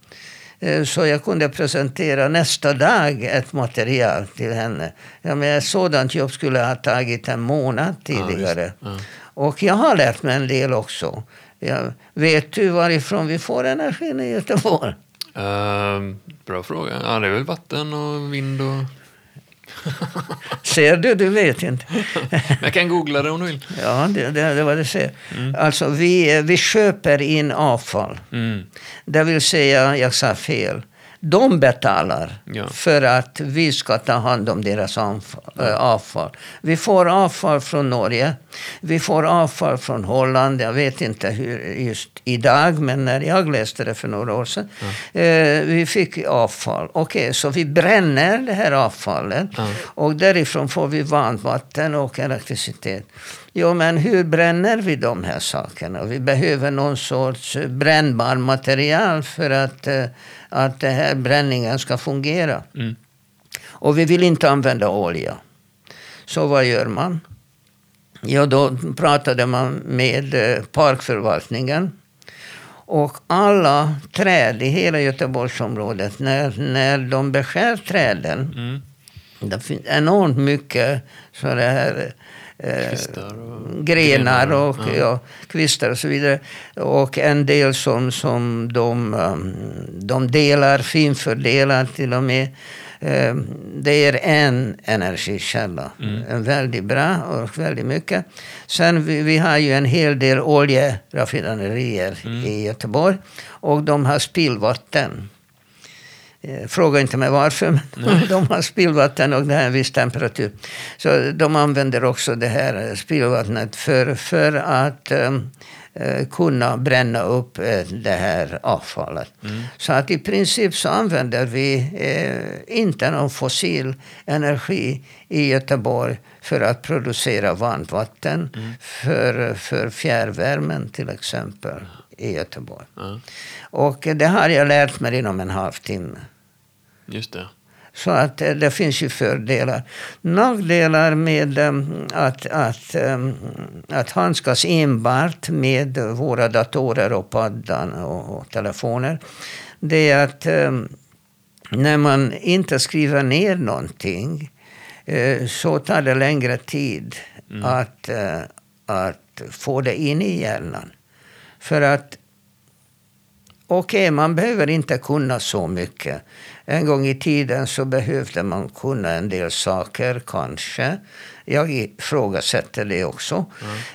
Eh, Så jag kunde presentera nästa dag ett material till henne. Ja, men ett sådant jobb skulle ha tagit en månad tidigare. Ja. Och jag har lärt mig en del också. Jag, vet du varifrån vi får energin i Göteborg? Ehm, bra fråga. Ja, det är väl vatten och vind och... (laughs) Ser du? Du vet inte. Jag kan googla det om du vill. Ja, det, det, det var det ser. Alltså, vi, vi köper in avfall. Mm. Det vill säga, jag sa fel. De betalar Ja. för att vi ska ta hand om deras avfall, äh, avfall. Vi får avfall från Norge. Vi får avfall från Holland. Jag vet inte hur just idag, men när jag läste det för några år sedan. Eh, vi fick avfall. Okej, så vi bränner det här avfallet. Ja. Och därifrån får vi varmt vatten och elektricitet. Jo, men hur bränner vi de här sakerna? Vi behöver någon sorts brännbar material för att, eh, att den här bränningen ska fungera. Mm. Och vi vill inte använda olja. Så vad gör man? Ja, då pratade man med eh, parkförvaltningen. Och alla träd i hela Göteborgsområdet, när, när de beskär träden, Mm. det finns enormt mycket sådana här eh, och... grenar och Ja. ja. kvistar och så vidare. Och en del som, som de, um, de delar, finfördelar till och med. Eh, Det är en energikälla. En väldigt bra och väldigt mycket. Sen vi, vi har ju en hel del oljeraffinaderier i Göteborg. Och de har spillvatten. Eh, Fråga inte mig varför, men (laughs) de har spillvatten och det har en viss temperatur. Så de använder också det här spillvattnet för, för att eh, eh, kunna bränna upp eh, det här avfallet. Så att i princip så använder vi eh, inte någon fossil energi i Göteborg för att producera varmt vatten för, för fjärrvärmen till exempel i Göteborg. Ja, Och det har jag lärt mig inom en halvtimme. Just det. Så att eh, det finns ju fördelar. Nackdelar med em, att, att, em, att handskas enbart med våra datorer och paddan och, och telefoner. Det är att em, när man inte skriver ner någonting eh, så tar det längre tid att, eh, att få det in i hjärnan. För att okej, okay, man behöver inte kunna så mycket. En gång i tiden så behövde man kunna en del saker, kanske. Jag ifrågasätter det också.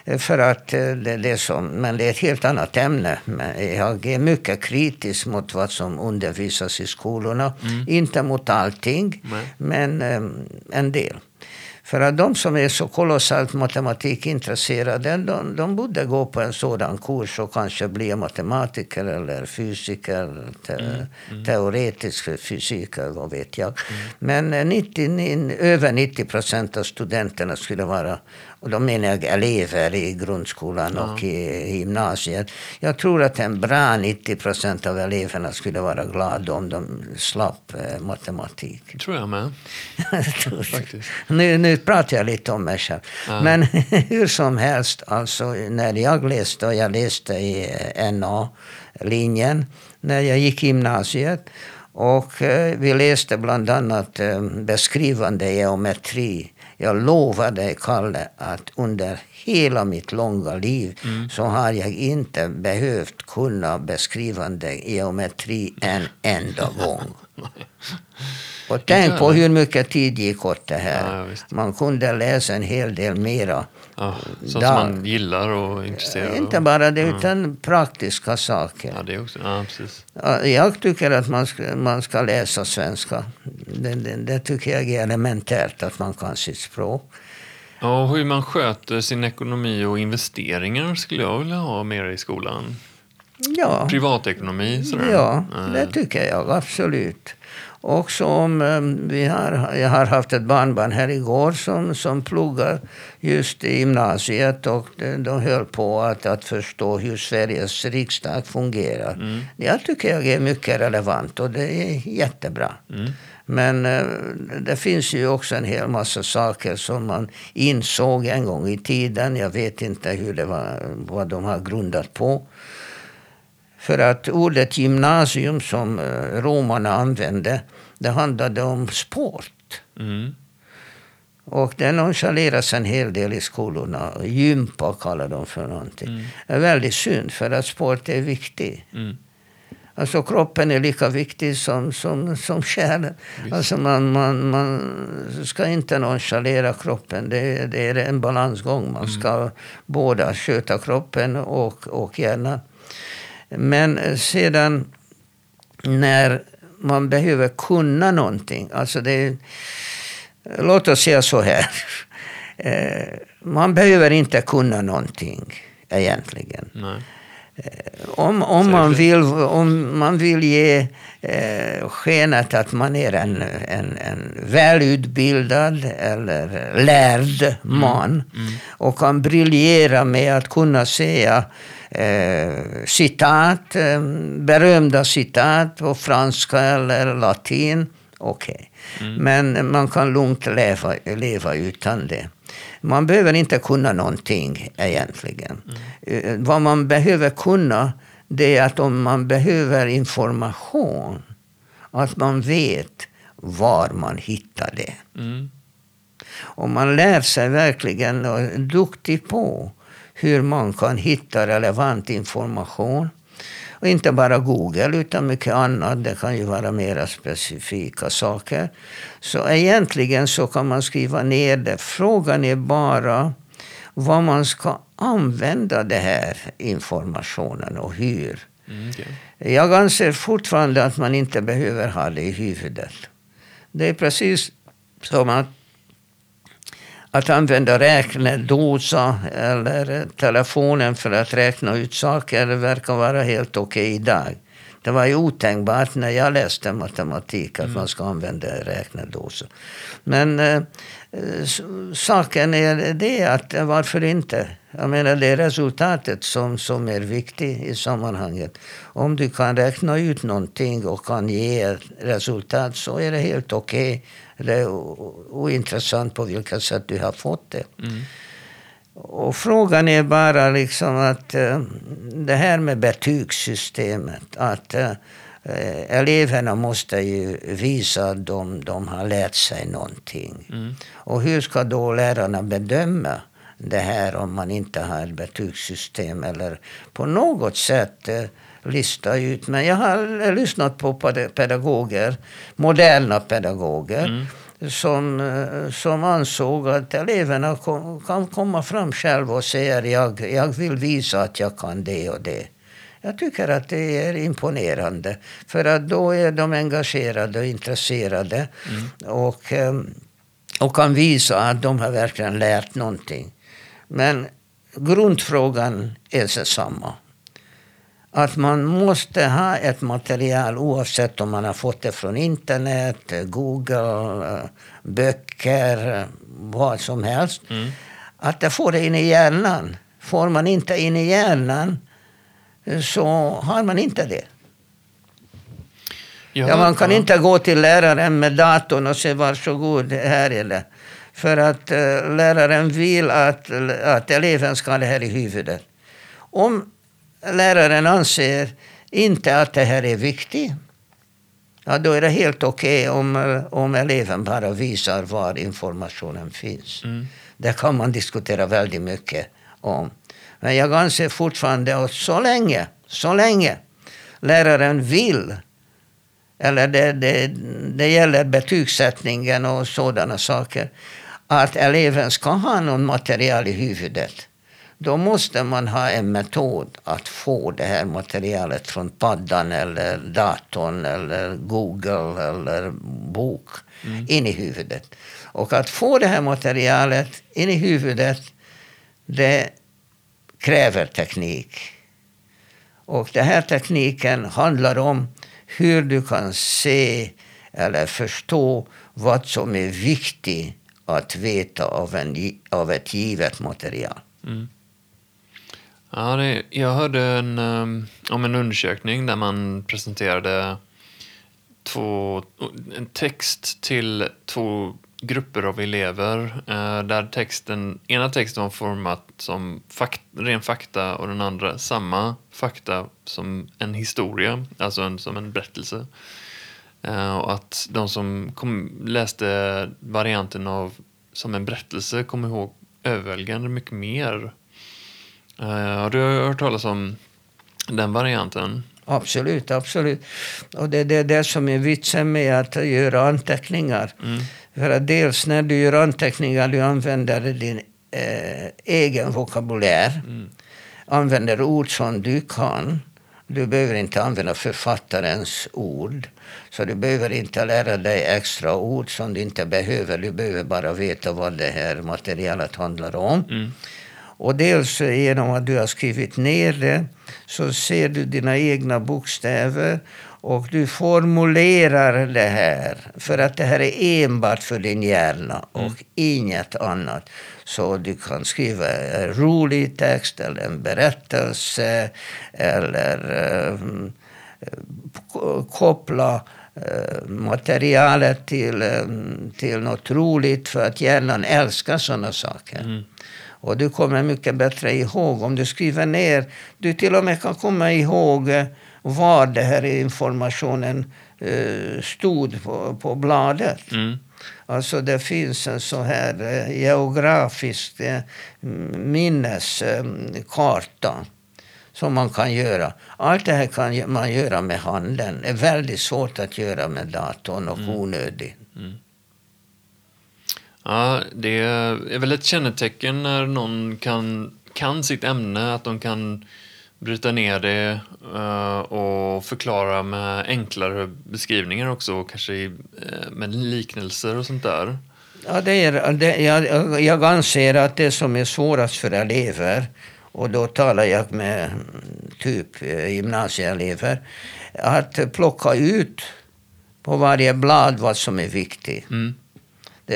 Mm. För att eh, det, det som, men det är ett helt annat ämne. Jag är mycket kritisk mot vad som undervisas i skolorna. Mm. Inte mot allting, mm. men um, en del. För att de som är så kolossalt matematikintresserade, de, de borde gå på en sådan kurs och kanske bli matematiker eller fysiker, te, mm. Mm. teoretisk fysiker, vad vet jag. Mm. Men 90, över 90 procent av studenterna skulle vara och då menar jag elever i grundskolan ja. och i gymnasiet. Jag tror att en bra 90 procent av eleverna skulle vara glada om de slapp eh, matematik. Det tror jag med. (laughs) nu, nu pratar jag lite om mig själv. Ja. Men (laughs) hur som helst, alltså, när jag läste, och jag läste i eh, NA-linjen, när jag gick i gymnasiet. Och eh, vi läste bland annat eh, beskrivande geometri jag lovar dig, Kalle, att under hela mitt långa liv mm. så har jag inte behövt kunna beskrivande geometri en enda gång. Och tänk på hur mycket tid gick åt det här. Man kunde läsa en hel del mera. Ja, sånt som man gillar och är intresserad av. Inte bara det, utan ja. praktiska saker. Ja, det också. Ja, precis. Jag tycker att man ska, man ska läsa svenska. Det, det, det tycker jag är elementärt, att man kan sitt språk. Ja, hur man sköter sin ekonomi och investeringar skulle jag vilja ha mer i skolan. Ja. Privatekonomi, sådär. Ja, det tycker jag absolut. Och som ehm, vi har, jag har haft ett barnbarn här igår som, som pluggar just i gymnasiet och de höll på att, att förstå hur Sveriges riksdag fungerar. Mm. Jag tycker jag är mycket relevant och det är jättebra. Mm. Men eh, det finns ju också en hel massa saker som man insåg en gång i tiden. Jag vet inte hur det var, vad de har grundat på. För att ordet gymnasium som eh, romarna använde, det handlade om sport. Mm. Och det nonchaleras en hel del i skolorna. Gympa kallar de för någonting. Mm. Det är väldigt synd, för att sport är viktigt. Mm. Alltså kroppen är lika viktig som, som, som själen. Alltså man, man, man ska inte nonchalera kroppen. Det, det är en balansgång. Man mm. ska mm. båda sköta kroppen och, och hjärnan. Men sedan när man behöver kunna någonting. Alltså det, låt oss säga så här. (laughs) Eh, man behöver inte kunna någonting egentligen. Nej. Eh, om, om, man vill, om man vill ge eh, skenet att man är en, en, en välutbildad eller lärd mm. man mm. Mm. och kan briljera med att kunna säga eh, citat, eh, berömda citat på franska eller latin. Okej. Okay. Mm. Men man kan lugnt leva, leva utan det. Man behöver inte kunna någonting egentligen. Mm. Eh, vad man behöver kunna det är att om man behöver information, att man vet var man hittar det. Mm. Om man lär sig verkligen och är duktig på hur man kan hitta relevant information. Och inte bara Google, utan mycket annat. Det kan ju vara mera specifika saker. Så egentligen så kan man skriva ner det. Frågan är bara vad man ska använda den här informationen och hur. Mm, okay. Jag anser fortfarande att man inte behöver ha det i huvudet. Det är precis som att att använda räknedosa eller telefonen för att räkna ut saker verkar vara helt okej okay idag. Det var ju otänkbart när jag läste matematik att mm. man ska använda räknedosa. Men eh, saken är det att eh, varför inte? Jag menar det är resultatet som, som är viktigt i sammanhanget. Om du kan räkna ut någonting och kan ge resultat så är det helt okej. Okay det är ointressant på vilket sätt du har fått det. Mm. Och frågan är bara liksom att uh, det här med betygssystemet. Att uh, eleverna måste ju visa att de, de har lärt sig någonting. Mm. Och hur ska då lärarna bedöma det här om man inte har ett betygssystem eller på något sätt uh, lista ut. Men jag har lyssnat på pedagoger, moderna pedagoger. Mm som, eh, som ansåg att eleverna kom, kan komma fram själva och säga jag, jag vill visa att jag kan det och det. Jag tycker att det är imponerande. För att då är de engagerade och intresserade. Mm. Och, eh, och kan visa att de har verkligen lärt någonting. Men grundfrågan är detsamma. Att man måste ha ett material oavsett om man har fått det från internet, Google, böcker, vad som helst. Mm. Att det får det in i hjärnan. Får man inte in i hjärnan så har man inte det. Ja, man kan inte gå till läraren med datorn och säga varsågod, här är det. För att uh, läraren vill att, att eleven ska ha det här i huvudet. Om läraren anser inte att det här är viktigt, ja, då är det helt okej okay om, om eleven bara visar var informationen finns. Mm. Det kan man diskutera väldigt mycket om. Men jag anser fortfarande att så länge, så länge läraren vill eller det, det, det gäller betygssättningen och sådana saker, att eleven ska ha någon material i huvudet då måste man ha en metod att få det här materialet från paddan eller datorn eller Google eller bok mm. in i huvudet. Och att få det här materialet in i huvudet, det kräver teknik. Och den här tekniken handlar om hur du kan se eller förstå vad som är viktigt att veta av, en, av ett givet material. Mm. Ja, det, jag hörde en, ehm, om en undersökning där man presenterade två, en text till två grupper av elever eh, där texten, ena texten var format som fakt, ren fakta och den andra samma fakta som en historia, alltså en, som en berättelse. Eh, och att de som kom, läste varianten av som en berättelse kom ihåg överväldigande mycket mer Uh, har du hört talas om den varianten? Absolut, absolut. Och det är det, det som är vitsen med att göra anteckningar. Mm. För att dels när du gör anteckningar, du använder din eh, egen vokabulär. Mm. Använder ord som du kan. Du behöver inte använda författarens ord. Så du behöver inte lära dig extra ord som du inte behöver. Du behöver bara veta vad det här materialet handlar om. Mm. Och dels genom att du har skrivit ner det så ser du dina egna bokstäver och du formulerar det här. För att det här är enbart för din hjärna och mm. inget annat. Så du kan skriva en rolig text eller en berättelse eller um, koppla uh, materialet till, um, till något roligt för att hjärnan älskar sådana saker. Mm. Och du kommer mycket bättre ihåg om du skriver ner. Du till och med kan komma ihåg eh, var den här informationen uh, stod på, på bladet. Mm. Alltså det finns en så här uh, geografisk minneskarta som man kan göra. Allt det här kan man göra med handen. Det är väldigt svårt att göra med datorn och mm. onödigt. Mm. Ja, det är väl ett kännetecken när någon kan, kan sitt ämne, att de kan bryta ner det uh, och förklara med enklare beskrivningar också, kanske uh, med liknelser och sånt där. Ja, det är, det, jag, jag anser att det som är svårast för elever, och då talar jag med typ eh, gymnasieelever, att plocka ut på varje blad vad som är viktigt. Mm.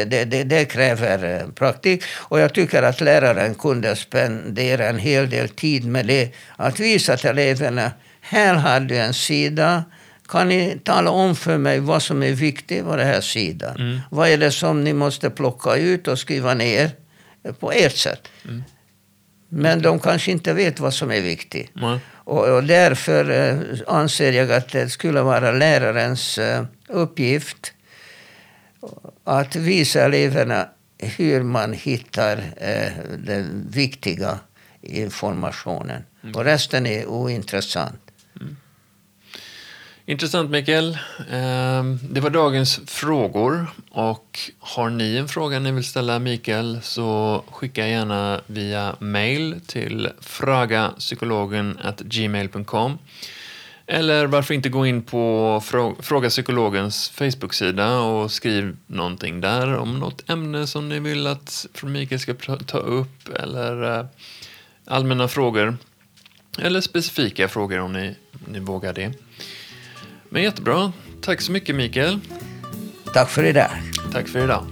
Det, det, det, kräver eh, praktik. Och jag tycker att läraren kunde spendera en hel del tid med det. Att visa till eleverna, här har du en sida. Kan ni tala om för mig vad som är viktigt på den här sidan? Mm. Vad är det som ni måste plocka ut och skriva ner på ert sätt? Mm. Men de kanske inte vet vad som är viktigt. Mm. Och, och, därför eh, anser jag att det skulle vara lärarens eh, uppgift att visa eleverna hur man hittar eh, den viktiga informationen. Mm. Och resten är ointressant. Mm. Intressant Mikael. Ehm, Det var dagens frågor. Och har ni en fråga ni vill ställa Mikael så skicka gärna via mail till fragapsykologen.gmail.com Eller varför inte gå in på Frå- Fråga Psykologens Facebook-sida och skriv någonting där om något ämne som ni vill att Mikael ska ta upp eller eh, allmänna frågor. Eller specifika frågor om ni, om ni vågar det. Men jättebra. Tack så mycket Mikael. Tack för idag. Tack för idag.